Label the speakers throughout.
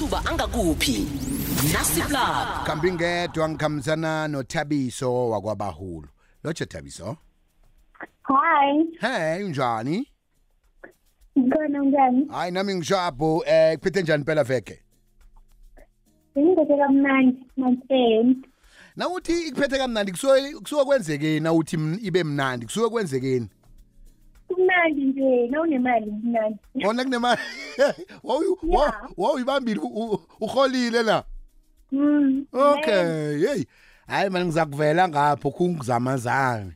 Speaker 1: amathuba angakuphi? Nasiplab
Speaker 2: kambi ngedwa ngikhambisana nothabiso wakwabahulu. Lotshe thabiso.
Speaker 3: Hi,
Speaker 2: hey unjani?
Speaker 3: Ngkhona njani?
Speaker 2: hayi nami ngishapho. Eh kuphethe njani phela veke?
Speaker 3: Ngingekho kamnandi manje.
Speaker 2: nawuthi ikuphethe kamnandi kusuke kusuke kwenzekeni? Nawuthi m- ibe mnandi kusuke kwenzekeni?
Speaker 3: Kumnandi nje, nawunemali kumnandi.
Speaker 2: ona kunemali. wawu
Speaker 3: Yeah.
Speaker 2: wawuyibambile uholile la
Speaker 3: Mm.
Speaker 2: okay hey hayi manje ngizakuvela ngapho kungizamazane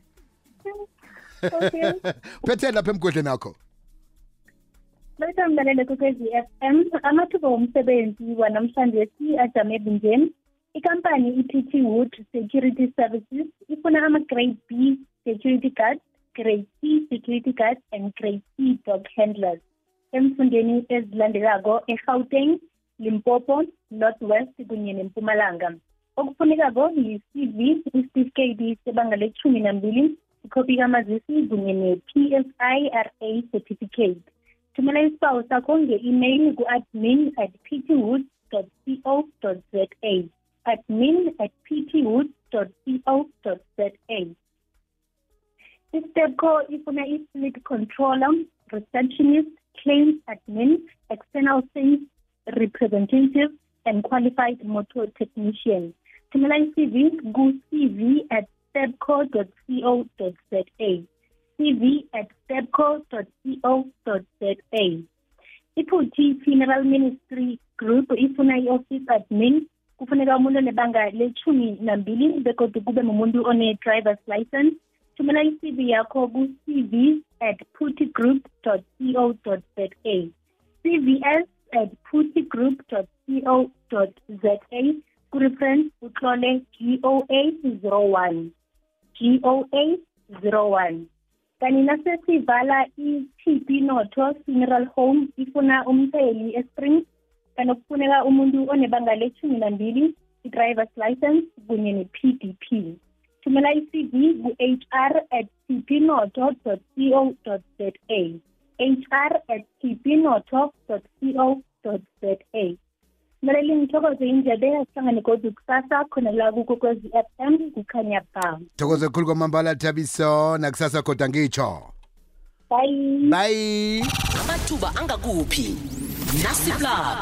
Speaker 3: Okay.
Speaker 2: phethe lapha emgodleni nakho
Speaker 3: Lotha mlalele kukwezi FM, amathuba omsebenzi wanamhlanje si ajame bunjeni. Ikampani iPT Wood Security Services ifuna ama-Grade B security guards, Grade C security guards and Grade C dog handlers. Emfundeni ezilandelako eGauteng, Limpopo, Northwest kunye neMpumalanga. Okufunekako yi-CV, isitifikedi sebanga lethumi nambili, ikhopi kamazisi kunye ne-PSIRA certificate. thumela isibawo sakho nge-email ku-admin at ptwood co za admin at ptwood co za istepco ifuna i-fleet controller receptionist claims admin external sales representative and qualified motor technician. Thumela i-cv ku-cv at stepco co za cv at stepco.co.za. Iphuthi Funeral Ministry Group ifuna i-office admin. Kufuneka umuntu onebanga lechumi nambili begodwa kube mumuntu one-driver's license. Thumela i-cv yakho ku-cv at putigroup.co.za cvs at putigroup.co.za ku-reference utlole goa 01 goa 01 kanti nasesivala i-TB Notho Funeral Home ifuna umtheli eSprings kanti kufuneka umuntu onebanga lethumi nambili i-driver's license kunye ne-PDP thumela i-CV ku-hr at tpnoto co za hr at tpnoto co za mlaleli ngithokoze indlebe asihlangane kodwa kusasa khona la kukokwezi f m kukhanya ba
Speaker 2: thokoze khulu kwamambala thabiso nakusasa khoda ngitsho.
Speaker 3: Bye.
Speaker 2: Bye.
Speaker 1: Amathuba angakuphi? Nasiplab